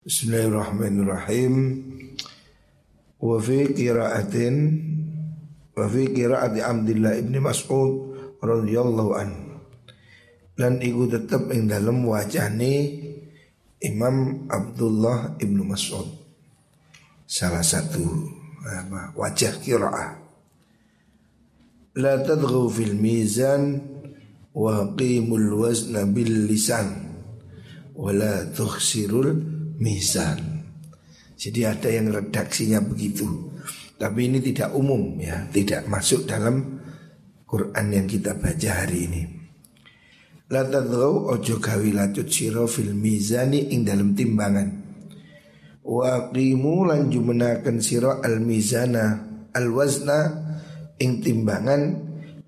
Bismillahirrahmanirrahim. Wa fi qira'atin wa fi qira'ati Abdullah ibn Mas'ud radhiyallahu an. Dan iku tetep ing dalem wajane Imam Abdullah ibn Mas'ud. Salah satu apa, wajah qira'ah. La tadghu fil mizan wa qimul wazna bil lisan wa la tukhsirul mizan. Jadi ada yang redaksinya begitu. Tapi ini tidak umum ya, tidak masuk dalam Quran yang kita baca hari ini. La tadghaw ojo gawi lacut sira fil mizani ing dalam timbangan. Wa qimu lan jumenaken sira al mizana al wazna ing timbangan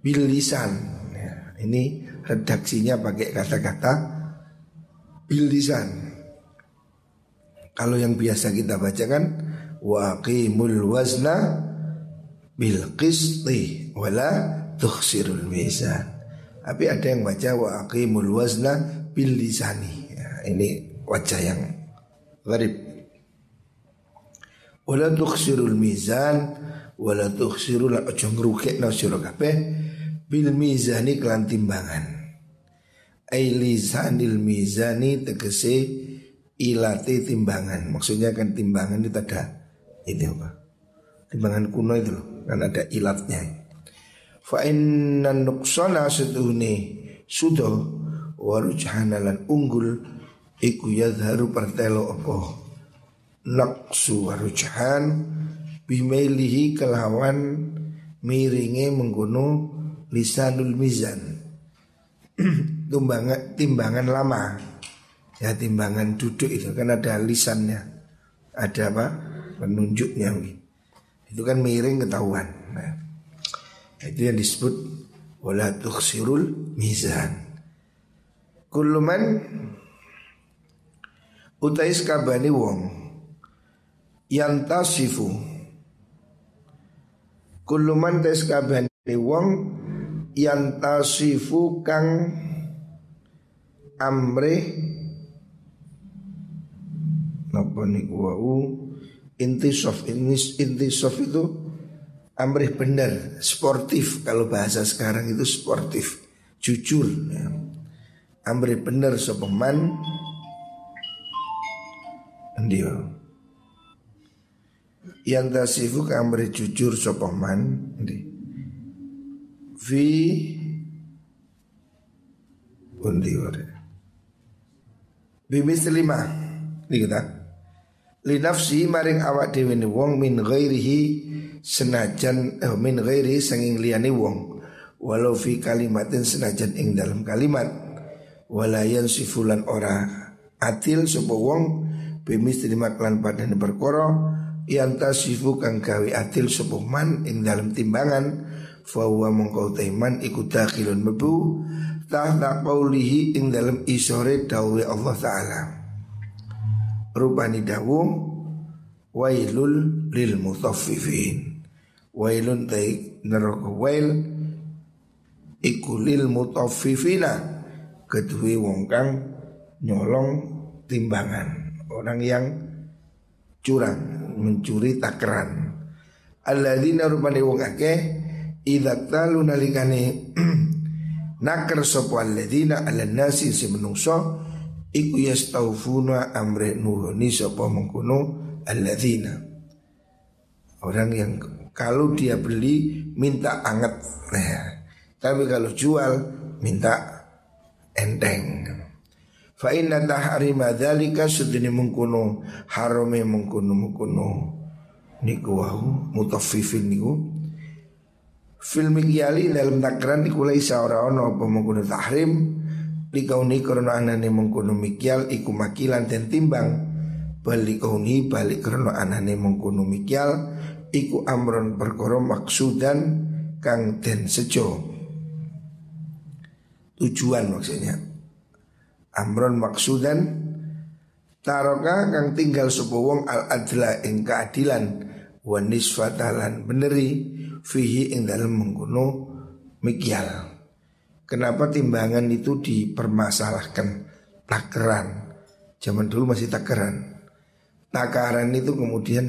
bil lisan. Ya, ini redaksinya pakai kata-kata bil lisan. Kalau yang biasa kita bacakan waqimul wazna bil qisti wala tukhsirul mizan. Tapi ada yang baca waqimul wazna bil lisani. Ya, ini wajah yang gharib. Wala tukhsirul mizan wala tukhsirul ojo ngrukekno sira kabeh bil mizani kelan timbangan. Ai lisanil mizani tegese ilati timbangan. Maksudnya kan timbangan itu ada ini apa? Timbangan kuno itu loh, kan ada ilatnya. Fa inna nuqsana setuhni sudo warujhanalan unggul iku yadharu pertelo apa naqsu warujhan bimailihi kelawan miringe mengguno lisanul mizan timbangan lama ya timbangan duduk itu kan ada lisannya. Ada apa? Penunjuknya itu kan miring ketahuan. Nah, itu yang disebut wala tukhsirul mizan. Kulluman utais kabani wong yang tasifu kulluman tais kabani wong yang tasifu kang amrih Napa niku wau? Intisof intisof itu amrih benar sportif. Kalau bahasa sekarang itu sportif jujur. Ya. amrih benar sopeman dia yang tasifu amrih jujur sopeman fi undi Bimis lima. Ini kita linafsi maring awak dhewe wong min ghairihi senajan eh, min ghairi sanging liyane wong. Walau fi kalimatin senajan ing dalam kalimat. Walayan sifulan ora atil sapa wong bimis terima klan padane perkara. Yang tasifu kang gawe atil sapa man ing dalam timbangan. Fa huwa mongko taiman iku dakhilun mebu tahta qaulihi ing dalam isore dawuh Allah taala rupani dawu wailul lil mutaffifin. Wailun tai neraka wail iku lil mutaffifina. Kedue wong kang nyolong timbangan. Orang yang curang mencuri takaran alladzina rupani wong akeh idza talu nalikane nakar sapa alladzina ala nasi si menungso iku yastaufuna amre nuhoni sapa mengkono? Alladzina. Orang yang kalau dia beli minta anget. Nah, tapi kalau jual minta enteng. Fa inna tahrima dzalika sudene mengkono harame mengkono mengkono niku wau mutaffifin niku. Fil mikyali dalam takran niku laisa ora ono apa mengkono tahrim likauni karena anane mengkono mikyal iku makilan dan timbang. Balikauni balik karena anane mengkono mikyal iku amron perkara maksudan kang den sejo. Tujuan maksudnya amron maksudan taroka kang tinggal wong al adla ing keadilan wa nisfatalan beneri fihi ing dalam mengkono mikyal Kenapa timbangan itu dipermasalahkan Takeran Zaman dulu masih takeran takaran itu kemudian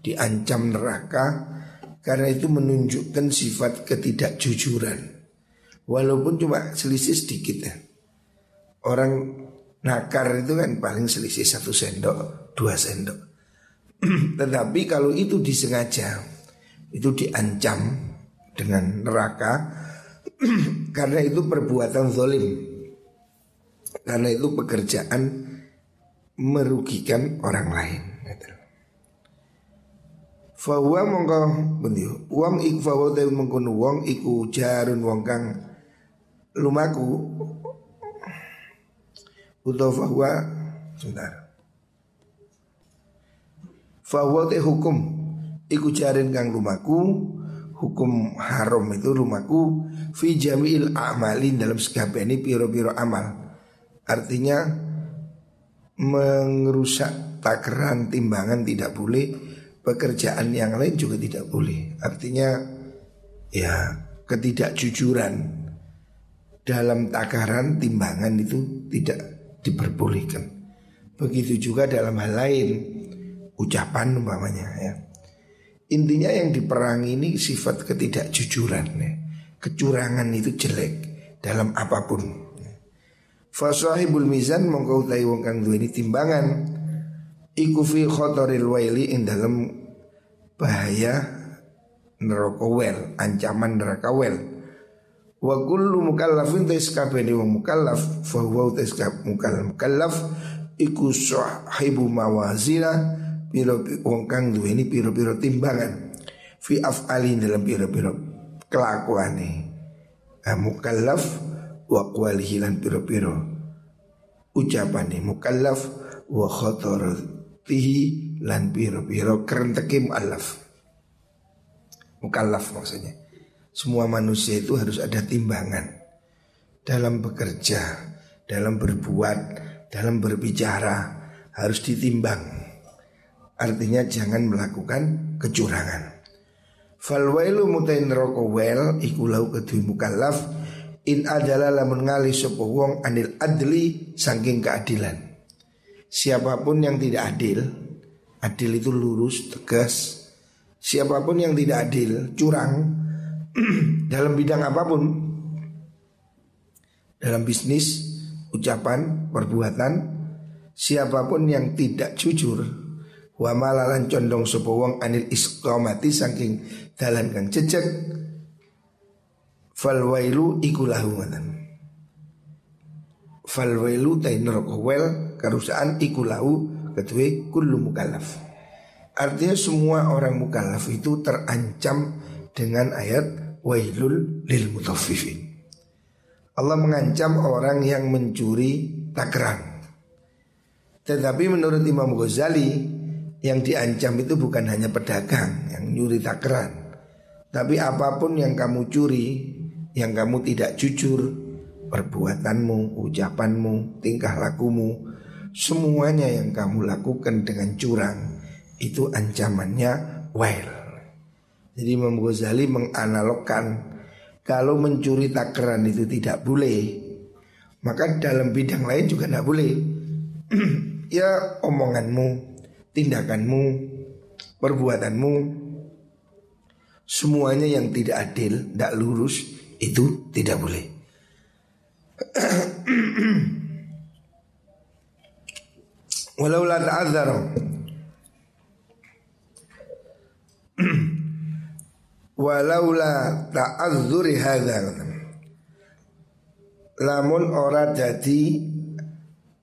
diancam neraka karena itu menunjukkan sifat ketidakjujuran. Walaupun cuma selisih sedikit ya. Orang nakar itu kan paling selisih satu sendok, dua sendok. Tetapi kalau itu disengaja, itu diancam dengan neraka karena itu perbuatan zolim. Karena itu pekerjaan merugikan orang lain. Fahuwa mongko bendi wong iku fahuwa te mengkono wong iku jarun wong kang lumaku utawa fahuwa sebentar Fahuwa te hukum iku jarin kang lumaku hukum haram itu lumaku fi jami'il a'malin dalam sekabehane piro-piro amal artinya merusak takaran timbangan tidak boleh pekerjaan yang lain juga tidak boleh. Artinya ya ketidakjujuran dalam takaran timbangan itu tidak diperbolehkan. Begitu juga dalam hal lain ucapan umpamanya ya. Intinya yang diperangi ini sifat ketidakjujuran ya. Kecurangan itu jelek dalam apa pun. Fasahibul mizan mongkau tahu wong kang duweni timbangan iku fi khotoril waili ing dalam bahaya neraka wel, ancaman neraka wel. Wa kullu mukallafin tais kabeh wong mukallaf fa huwa tais mukallaf mukallaf iku sahibu mawazina piro wong kang duweni piro-piro timbangan. Fi af'ali dalam piro-piro kelakuane. Nah, mukallaf wa qawlihi lan piro-piro. Ucapane mukallaf wa khotor tihi lan biro kerenteke mu'allaf. Mukallaf maksudnya. Semua manusia itu harus ada timbangan. Dalam bekerja Dalam berbuat Dalam berbicara Harus ditimbang Artinya jangan melakukan kecurangan. Falwailu mutain roko wel Iku lau kedui mukallaf In adalah lamun ngali sopo wong anil adli Sangking keadilan. Siapa pun yang tidak adil Adil itu lurus, tegas. Siapa pun yang tidak adil, curang Dalam bidang apa pun Dalam bisnis, ucapan, perbuatan Siapa pun yang tidak jujur Wa malalan condong sepowong anil istiqomati saking dalan kang cecek Fal wailu ikulahu Fal wailu tain wel karusaan ikulau ketui kullu mukallaf. Artinya semua orang mukallaf itu terancam dengan ayat wailul lil mutaffifin. Allah mengancam orang yang mencuri takaran. Tetapi menurut Imam Ghazali yang diancam itu bukan hanya pedagang yang nyuri takaran, tapi apa pun yang kamu curi, yang kamu tidak jujur, perbuatanmu, ucapanmu, tingkah lakumu, Semuanya yang kamu lakukan dengan curang Itu ancamannya wail Jadi Imam Ghazali menganalogkan Kalau mencuri takaran itu tidak boleh Maka dalam bidang lain juga tidak boleh. Ya omonganmu, tindakanmu, perbuatanmu Semuanya yang tidak adil, tidak lurus Itu tidak boleh. Walau la ta'adzar Walau la ta'adzuri hadha. Lamun ora jadi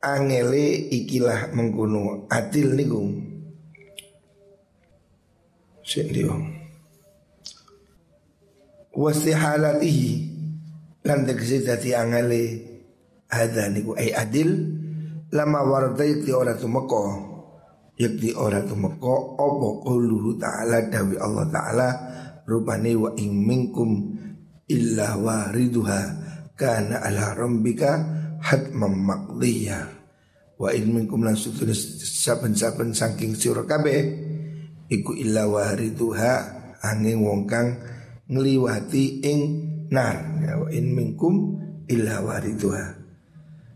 angele ikilah mengkuno adil niku. Sik dia Wasihalatihi Lan tegesi dadi angele. Hadha niku ay adil. Lama warta yakti ora tumeko yakti ora tumeko opo quluhu ta'ala dawi Allah ta'ala rupane wa ing minkum illa wariduha kana ala rabbika hatmam maqdiya wa in minkum lan sutun saben-saben saking sira kabeh iku illa wariduha angin wong kang ngliwati ing nar. Ya, wa in minkum illa wariduha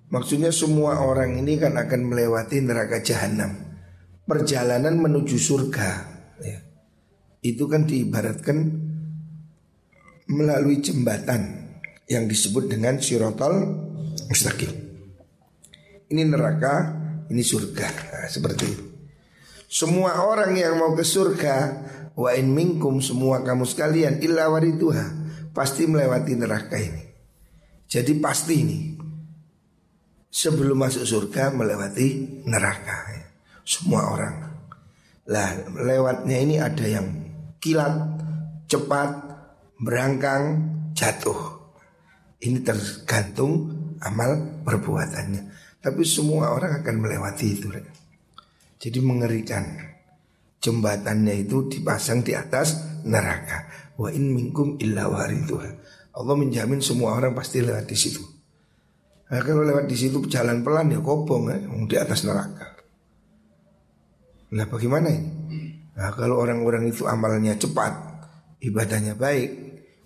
Maksudnya semua orang ini kan akan melewati neraka jahanam perjalanan menuju surga. Ya. itu kan diibaratkan melalui jembatan yang disebut dengan sirotol mustaqim. Ini neraka, ini surga. Nah, seperti itu. Semua orang yang mau ke surga Wa in minkum semua kamu sekalian illa wariduha Pasti melewati neraka ini Jadi pasti ini Sebelum masuk surga melewati neraka Semua orang Lah lewatnya ini ada yang kilat Cepat Berangkang Jatuh Ini tergantung amal perbuatannya Tapi semua orang akan melewati itu jadi mengerikan. Jembatannya itu dipasang di atas neraka. Wa in minkum illa waridhuha. Allah menjamin semua orang pasti lewat di situ. Nah, kalau lewat di situ jalan pelan ya kobong ya, di atas neraka. Nah bagaimana ini? Nah, kalau orang-orang itu amalnya cepat, ibadahnya baik,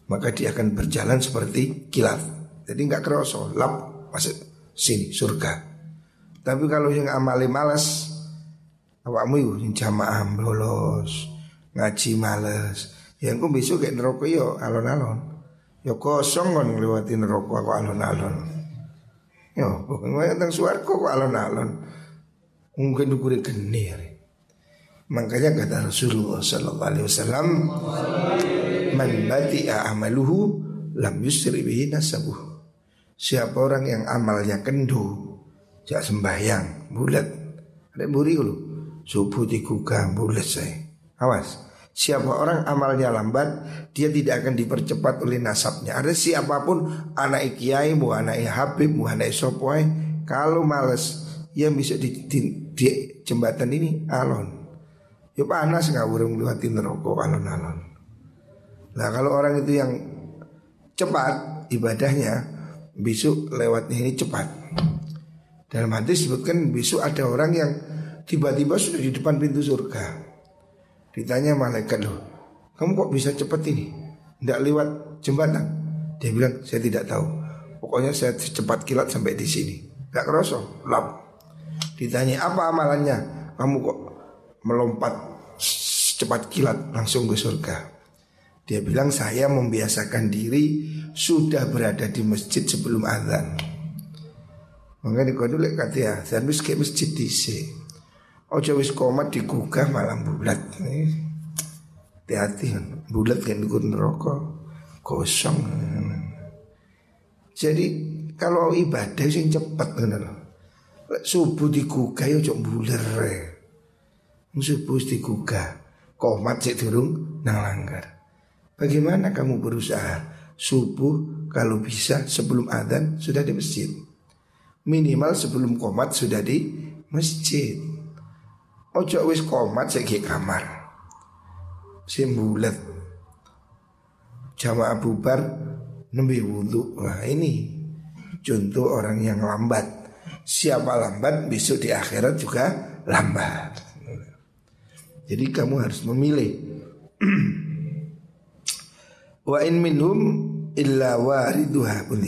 maka dia akan berjalan seperti kilat. Jadi nggak kerosol, lap masuk sini surga. Tapi kalau yang amali malas, awakmu iku sing jamaah bolos, ngaji males. Yang ku besok kayak neraka yo alon-alon. Yo kosong kon ngliwati neraka kok alon-alon. Yo pokoke teng swarga kok alon-alon. Mungkin dukure geni ya. Makanya kata Rasulullah sallallahu alaihi wasallam Man amaluhu lam yusri bihi nasabuh. Siapa orang yang amalnya kendu, jak sembahyang, bulat. Ada buri dulu subuh digugah bulat saya. Awas. Siapa orang amalnya lambat, dia tidak akan dipercepat oleh nasabnya. Ada siapa pun anak kiai, mu anak Habib, mu anak sopoi, kalau males, yang bisa di, di, di jembatan ini alon. Ya panas nggak burung lewatin rokok alon-alon. Nah kalau orang itu yang cepat ibadahnya, besok lewatnya ini cepat. Dalam hadis sebutkan besok ada orang yang Tiba-tiba sudah di depan pintu surga Ditanya malaikat loh Kamu kok bisa cepat ini? Tidak lewat jembatan Dia bilang saya tidak tahu Pokoknya saya cepat kilat sampai di sini Gak kerosok, lap Ditanya apa amalannya? Kamu kok melompat cepat kilat langsung ke surga Dia bilang saya membiasakan diri Sudah berada di masjid sebelum azan Makanya kau dulu kata ya Saya habis ke masjid di sini Ojo wis komat digugah malam bulat. Hati-hati. Bulat kan ikut neraka. Kosong. Jadi kalau ibadah sing cepet kan Subuh digugah ya ojo buler. Subuh digugah. Komat sik durung nang langgar. Bagaimana kamu berusaha subuh kalau bisa sebelum adzan sudah di masjid. Minimal sebelum komat sudah di masjid. Ojo wis komat segi kamar. Simbulet. Jamaah bubar nembe wudhu. Nah ini contoh orang yang lambat. Siapa lambat besok di akhirat juga lambat. Jadi kamu harus memilih. Wa in minhum illa wariduha pun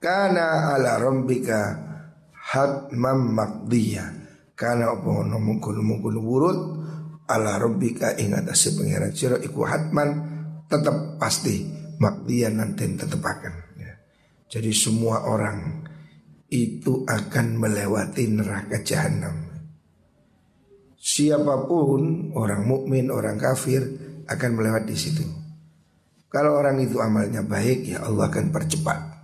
Kana ala rabbika hatmam makdiya karena apa ono mungkul-mungkul wurud ala rabbika ing atase pangeran sira iku hatman tetap pasti makdiya nanti tetepaken ya. jadi semua orang itu akan melewati neraka jahanam siapa pun orang mukmin orang kafir akan melewati situ kalau orang itu amalnya baik ya Allah akan percepat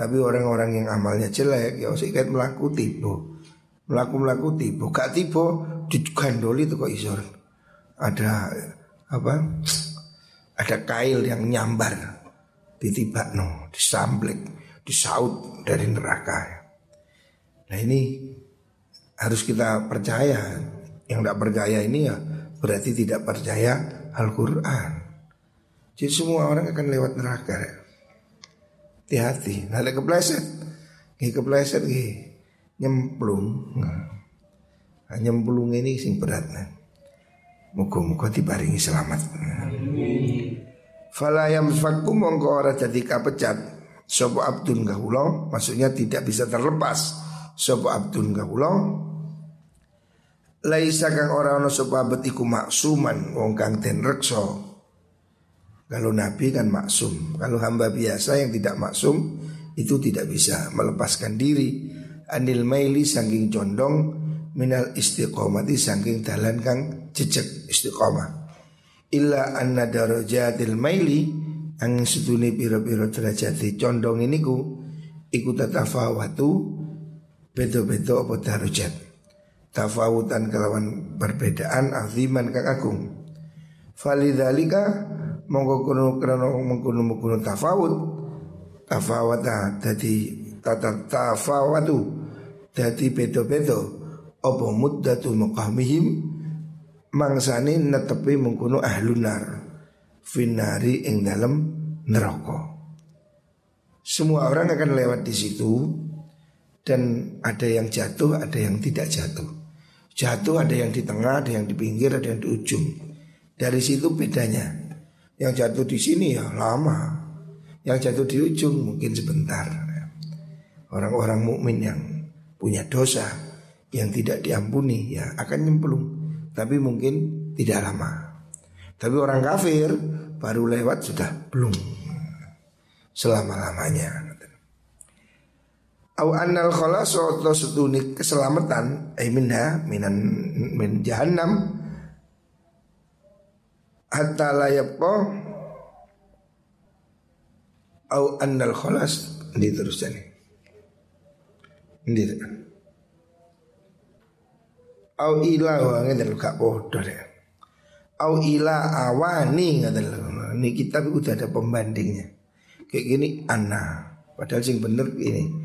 tapi orang-orang yang amalnya jelek ya kan melaku tipu. Melaku-melaku tipu. Gak tipu digandoli itu kok isor. Ada apa? Ada kail yang nyambar ditibak no, disamblek, disaut dari neraka. Nah ini harus kita percaya. Yang tidak percaya ini ya berarti tidak percaya Al-Quran. Jadi semua orang akan lewat neraka. Ya. Hati-hati, ada kepleset. Gih kepleset gih nyemplung. Nah, nyemplung ini sing berat nah. Muka-muka dibaringi selamat. Fala yang fakku mongko ora jadi kapecat. Sopo abdun gahulo maksudnya tidak bisa terlepas sapa abdun kawula laisa kang ora ana sapa abet iku maksuman wong kang den reksa. Kalau nabi kan maksum kalau hamba biasa yang tidak maksum itu tidak bisa melepaskan diri. Anil maili saking condong minal istiqomati saking dalan kang jejak istiqomah. Illa anna darajatil maili ang sedune pira-pira derajat condong ini ku iku tatafawatu bedo-bedo apa darajat tafawutan kelawan perbedaan aziman kang agung. Falidhalika monggo kuno krono mengkuno mengkuno tafawut. Tafawata dadi tata tafawatu dadi bedo-bedo apa muddatu muqamihim? Mangsane netepi mengkuno ahlunar finari ing dalam neraka. Semua orang akan lewat di situ dan ada yang jatuh, ada yang tidak jatuh. Jatuh ada yang di tengah, ada yang di pinggir, ada yang di ujung. Dari situ bedanya. Yang jatuh di sini ya lama. Yang jatuh di ujung mungkin sebentar. Orang-orang mukmin yang punya dosa yang tidak diampuni ya akan nyemplung. Tapi mungkin tidak lama. Tapi orang kafir baru lewat sudah belum selama-lamanya. Au annal khalas atau setuni keselamatan ay minha minan min jahannam. Hatta la yabqa au annal khalas ini terus ini au ila wa ngene gak podo deh au ila awani ngene ini kita udah ada pembandingnya. Kayak gini anna. Padahal sing bener ini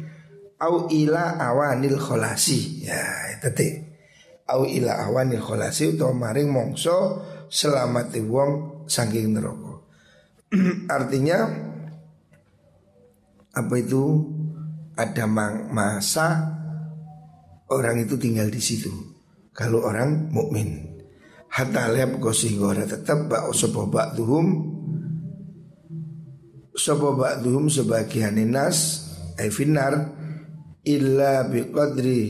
au ila awanil kholasi. Ya itu teh. Au ila awanil kholasi utawa maring mongso selamat wong saking neraka. Artinya apa itu? Ada masa orang itu tinggal di situ. Kalau orang mukmin. Hatta lep gosihgora tetap bak sopo ba'duhum sopo ba'duhum sebagian nas ay finar illa biqadri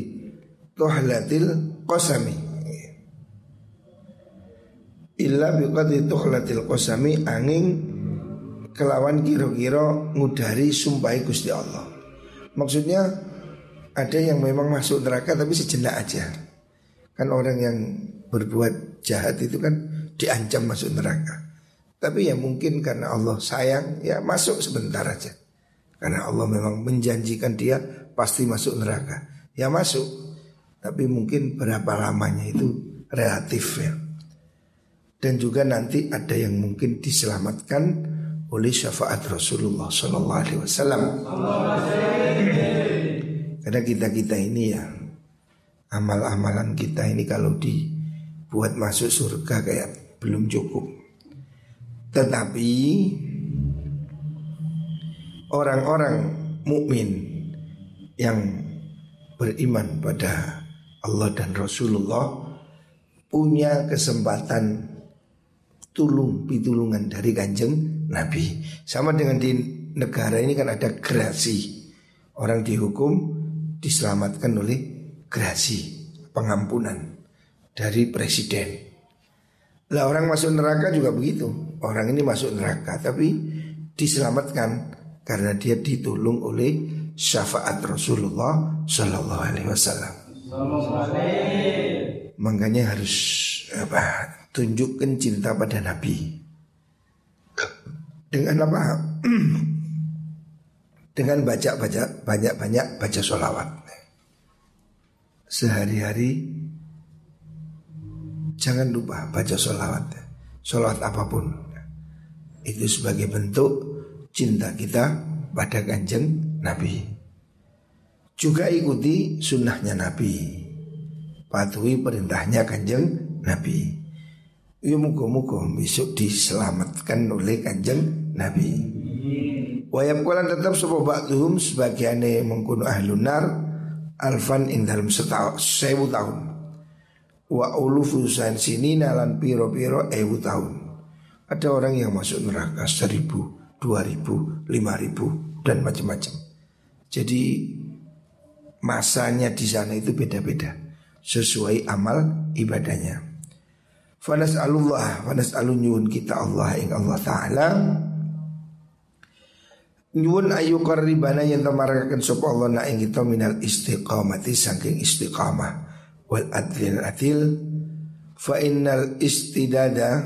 tuhlatil qasami. Illa biqadri tuhlatil qasami angin kelawan kira-kira ngudari sumpahi Gusti Allah. Maksudnya ada yang memang masuk neraka tapi sejenak aja. Kan orang yang berbuat jahat itu kan diancam masuk neraka. Tapi ya mungkin karena Allah sayang ya masuk sebentar aja karena Allah memang menjanjikan dia pasti masuk neraka. Ya masuk, tapi mungkin berapa lamanya itu relatif ya. Dan juga nanti ada yang mungkin diselamatkan oleh syafaat Rasulullah Sallallahu Alaihi Wasallam. Karena kita kita ini ya amal-amalan kita ini kalau dibuat masuk surga kayak belum cukup. Tetapi orang-orang mukmin yang beriman pada Allah dan Rasulullah punya kesempatan tulung pitulungan dari kanjeng Nabi. Sama dengan di negara ini kan ada gerasi. Orang dihukum diselamatkan oleh gerasi, pengampunan dari presiden. Lah orang masuk neraka juga begitu. Orang ini masuk neraka tapi diselamatkan karena dia ditolong oleh syafaat Rasulullah Shallallahu Alaihi Wasallam. Makanya harus apa? Tunjukkan cinta pada Nabi. Dengan apa? Dengan baca baca banyak banyak baca sholawat. Sehari-hari jangan lupa baca sholawat. Sholawat apa pun itu sebagai bentuk cinta kita pada kanjeng Nabi. Juga ikuti sunnahnya Nabi. Patuhi perintahnya kanjeng Nabi. Ya muka-muka besok diselamatkan oleh kanjeng Nabi. Wayam kualan tetap sebuah ba'duhum sebagiannya mengkuno ahlunar Alfan ing dalam setahun sewu tahun. Wa ulufu sini nalan piro-piro ewu tahun. Ada orang yang masuk neraka seribu, dua ribu, lima ribu dan macam-macam jadi masanya di sana itu beda-beda sesuai amal ibadahnya. Fanas alullah, fanas alunyun kita Allah ing Allah Taala. Nyuwun ayu qaribana yang tamarakaken sapa Allah na ing kita minal istiqamati saking istiqamah wal adlil adil fa innal istidada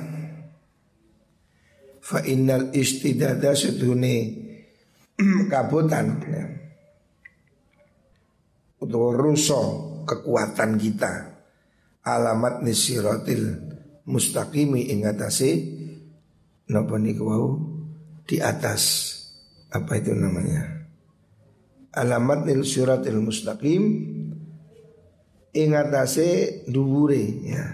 fa innal istidada sedune kabutan ya. Untuk rusuh kekuatan kita. Alamat nisiratil mustaqimi ingatasi Napa niku wau? Di atas Apa itu namanya? Alamat nil suratil mustaqim Ingatasi dubure ya.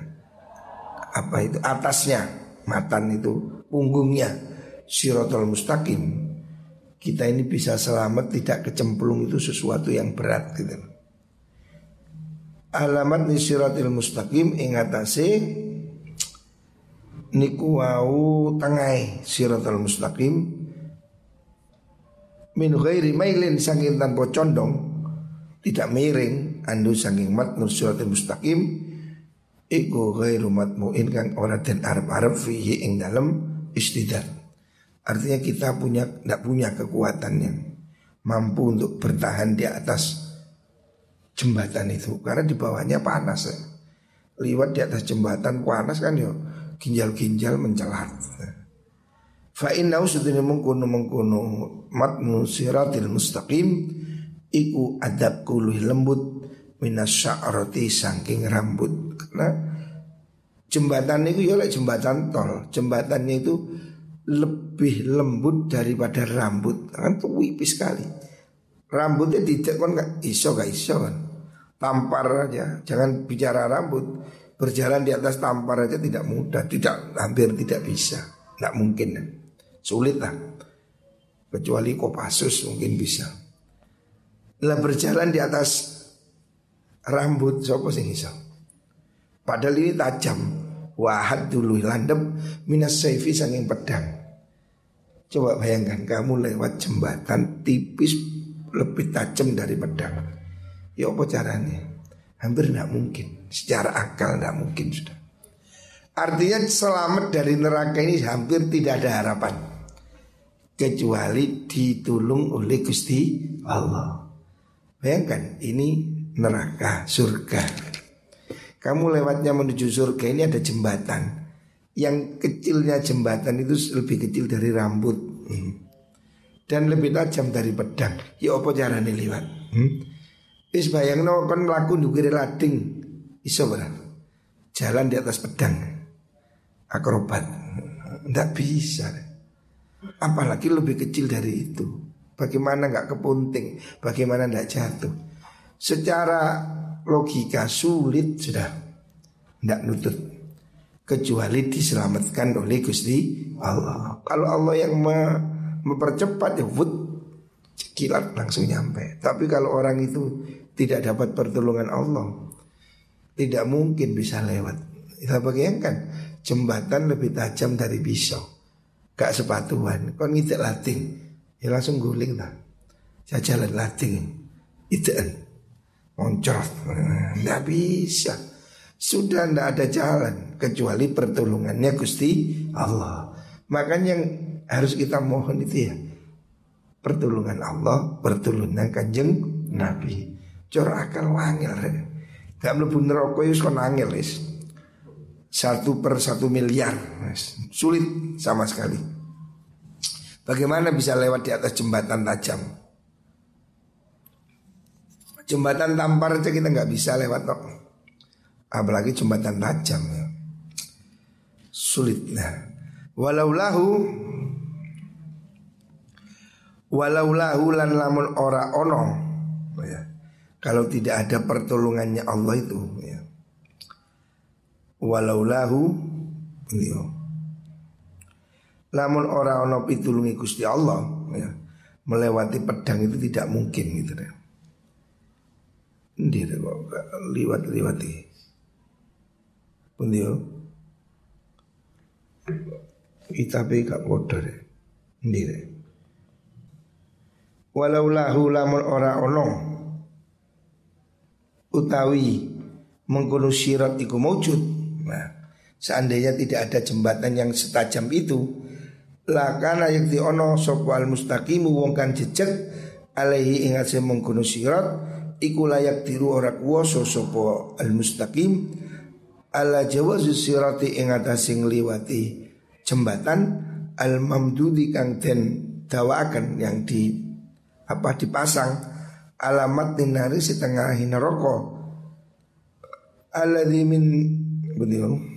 Apa itu? Atasnya Matan itu punggungnya. Siratul mustaqim Kita ini bisa selamat tidak kecemplung itu sesuatu yang berat gitu. Alamat ni siratil mustaqim ingatase niku wau tengai siratal mustaqim. Min ghairi mailin saking tanpa condong tidak miring andu saking matnur siratal mustaqim iku ghairu matmuin kan ora den arep-arep fihi ing dalem istidad artinya kita punya tidak punya kekuatan yang mampu untuk bertahan di atas jembatan itu karena di bawahnya panas ya. Liwat di atas jembatan panas kan yo ginjal-ginjal mencelat. Fa inna usudini mengkuno mengkuno matnu siratil mustaqim iku adab kuluh lembut minas sya'rati saking rambut karena jembatan itu ya jembatan tol jembatannya itu lebih lembut daripada rambut kan tuh wipis sekali rambutnya tidak kan gak iso gak iso kan tampar aja, jangan bicara rambut. Berjalan di atas tampar aja tidak mudah, tidak hampir tidak bisa, tidak mungkin, sulit lah. Kecuali Kopassus mungkin bisa. Lah berjalan di atas rambut siapa sih bisa? Padahal ini tajam. Wahad dulu landep minas saifi sanging pedang. Coba bayangkan kamu lewat jembatan tipis lebih tajam dari pedang. Ya apa caranya? Hampir tidak mungkin. Secara akal tidak mungkin sudah. Artinya selamat dari neraka ini hampir tidak ada harapan. Kecuali ditolong oleh Gusti Allah. Bayangkan ini neraka, surga. Kamu lewatnya menuju surga ini ada jembatan. Yang kecilnya jembatan itu lebih kecil dari rambut. Hmm. Dan lebih tajam dari pedang. Ya apa caranya lewat? Hmm? Wis bayangno kon mlaku ndukire lading iso? Jalan di atas pedang. Akrobat. Ndak bisa. Apalagi lebih kecil dari itu. Bagaimana nggak kepunting? Bagaimana ndak jatuh? Secara logika sulit sudah ndak nutut kecuali diselamatkan oleh Gusti Allah. Kalau Allah yang mempercepat ya wud kilat langsung nyampe. Tapi kalau orang itu tidak dapat pertolongan Allah tidak mungkin bisa lewat. Kita bayangkan jembatan lebih tajam dari pisau. Gak sepatuan, kon ngitek lating, ya langsung guling lah. Saya jalan lating, itean, moncrot, nggak bisa. Sudah ndak ada jalan kecuali pertolongannya Gusti Allah. Makanya yang harus kita mohon itu ya pertolongan Allah, pertolongan kanjeng Nabi. Cor akal wangil Gak mlebu neraka wis kon. Satu per satu miliar Sulit sama sekali Bagaimana bisa lewat di atas jembatan tajam Jembatan tampar aja kita nggak bisa lewat kok Apalagi jembatan tajam ya. Sulit nah Walau lahu Walau lahu lan lamun ora ono ya. Kalau tidak ada pertolongannya Allah itu ya. Walau lahu beliau. Namun orang ono pitulungi Gusti Allah ya. Melewati pedang itu tidak mungkin gitu deh. Ini kok liwat-liwati. Beliau kita gak bodoh deh. Ini Walau lahu lamun ora ono utawi mengkono sirat iku maujud. Nah, seandainya tidak ada jembatan yang setajam itu, lakana yakti ono sapa al mustaqimu wong jejeg alaihi ingat mengkono sirat iku layak tiru ora kuwasa sapa al mustaqim ala jawazu sirati ing atase ngliwati jembatan al mamdudi kang den dawakan yang di apa dipasang. Alamat dinari setengah neraka. Alladzi min beliau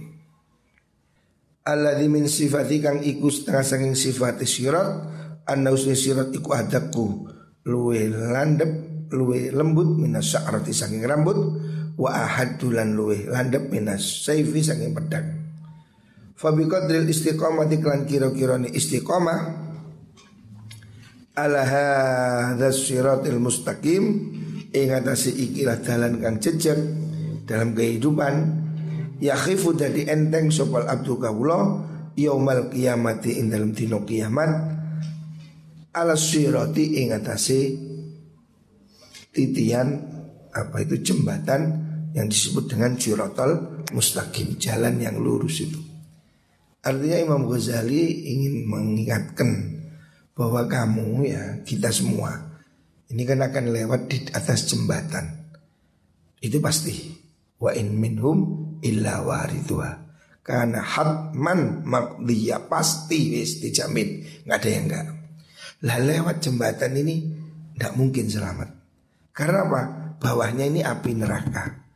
alladzi min sifati kang iku setengah saking sifat sirat anna usni sirat iku adaku luwe landep luwe lembut minas sa'rati saking rambut wa ahadulan luwe landep minas saifi saking pedang. Fa biqadril istiqamah klan kira-kira ni istiqamah ala hadzal siratil mustaqim ing atase ikilah dalan kang jejeg dalam kehidupan ya khifu dadi enteng sopal abdu kawula yaumal kiamati ing dalam dino kiamat ala sirati ing atase titian apa itu jembatan yang disebut dengan siratal mustaqim jalan yang lurus itu. Artinya Imam Ghazali ingin mengingatkan bahwa kamu ya kita semua ini kan akan lewat di atas jembatan. Itu pasti. Wa in minhum illa waridua karena hatman makdiya pasti wis dijamin. Nggak ada yang enggak lah lewat jembatan ini tidak mungkin selamat karena apa? Bawahnya ini api neraka.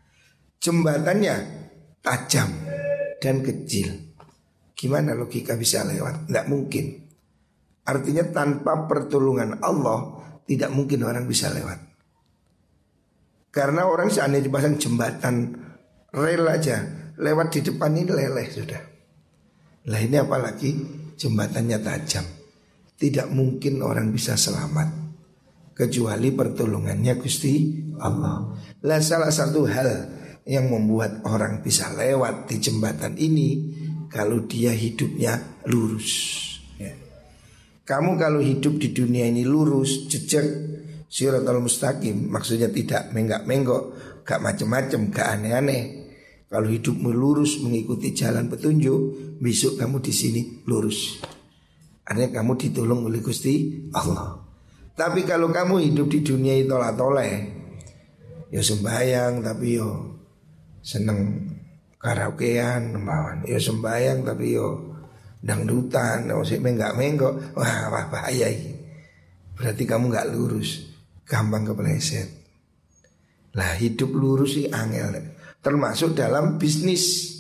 Jembatannya tajam dan kecil. Gimana logika bisa lewat? Tidak mungkin. Artinya tanpa pertolongan Allah tidak mungkin orang bisa lewat. Karena orang seandainya dipasang jembatan rel aja lewat di depan ini leleh sudah. Lah ini apalagi jembatannya tajam. Tidak mungkin orang bisa selamat kecuali pertolongannya Gusti Allah. Lah salah satu hal yang membuat orang bisa lewat di jembatan ini kalau dia hidupnya lurus. Ya. Kamu kalau hidup di dunia ini lurus, jejak siratal mustaqim maksudnya tidak menggak-menggok, gak macem-macem, gak aneh-aneh. Kalau hidupmu lurus mengikuti jalan petunjuk, besok kamu di sini lurus. Artinya kamu ditolong oleh Gusti Allah. Tapi kalau kamu hidup di dunia itu toleh, ya sembayang tapi yo seneng karaokean, ya sembayang tapi yo dangdutan, masih menggak menggok, wah, wah bahaya ini. Berarti kamu nggak lurus. Gampang kepleset. Lah hidup lurus sih angel. Termasuk dalam bisnis.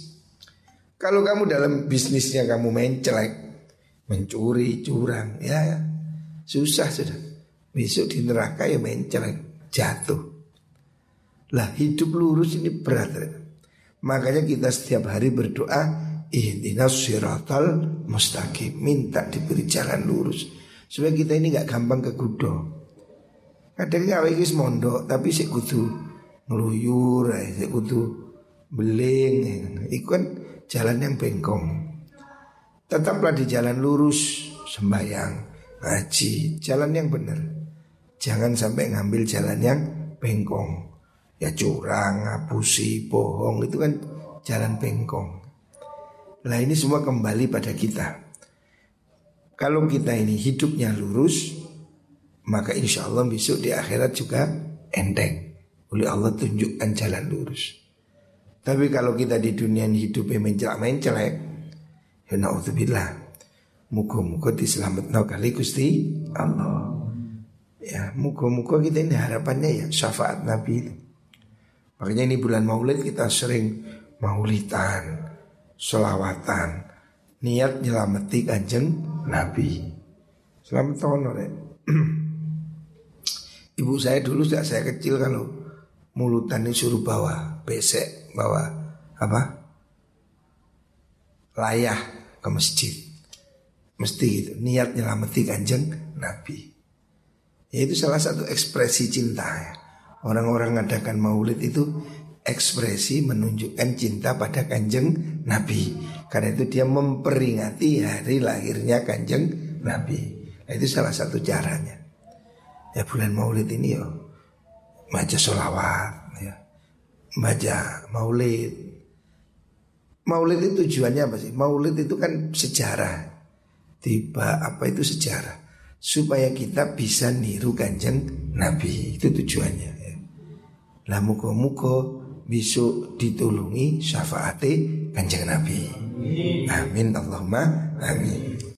Kalau kamu dalam bisnisnya kamu main celek Mencuri, curang Ya, ya. susah sudah Besok di neraka ya main celek Jatuh Lah hidup lurus ini berat Makanya kita setiap hari berdoa Ihdinas siratal mustaqim Minta diberi jalan lurus Supaya kita ini gak gampang ke kudo Kadang gawe iki mondok tapi sik kudu ngluyur, sik kudu beling. Iku kan jalan yang bengkong. Tetaplah di jalan lurus sembahyang, ngaji, jalan yang benar. Jangan sampai ngambil jalan yang bengkong. Ya curang, ngapusi, bohong itu kan jalan bengkong. Nah ini semua kembali pada kita. Kalau kita ini hidupnya lurus, maka insya Allah besok di akhirat juga enteng. Oleh Allah tunjukkan jalan lurus. Tapi kalau kita di dunia ini hidupnya mencelak-mencelek, ya na'udzubillah. Muka-muka diselamatkan kali Gusti Allah. Ya, muka-muka kita ini harapannya ya syafaat Nabi itu. Makanya ini bulan maulid kita sering maulidan, selawatan, niat nyelamati kanjeng Nabi. Selamat tahun oleh. Ibu saya dulu sejak saya kecil kalau mulutan ini suruh bawa besek, bawa apa? Layah ke masjid. Mesti gitu, niat nyelamati kanjeng Nabi. Ya itu salah satu ekspresi cinta ya. Orang-orang ngadakan maulid itu ekspresi menunjukkan cinta pada kanjeng Nabi. Karena itu dia memperingati hari lahirnya kanjeng Nabi. Nah, itu salah satu caranya ya bulan maulid ini yo baca sholawat ya baca maulid. Maulid itu tujuannya apa sih? Maulid itu kan sejarah. Tiba apa itu sejarah? Supaya kita bisa niru kanjeng Nabi. Itu tujuannya. Ya. Lah muka-muka besok ditulungi syafaati kanjeng Nabi. Amin Allahumma amin.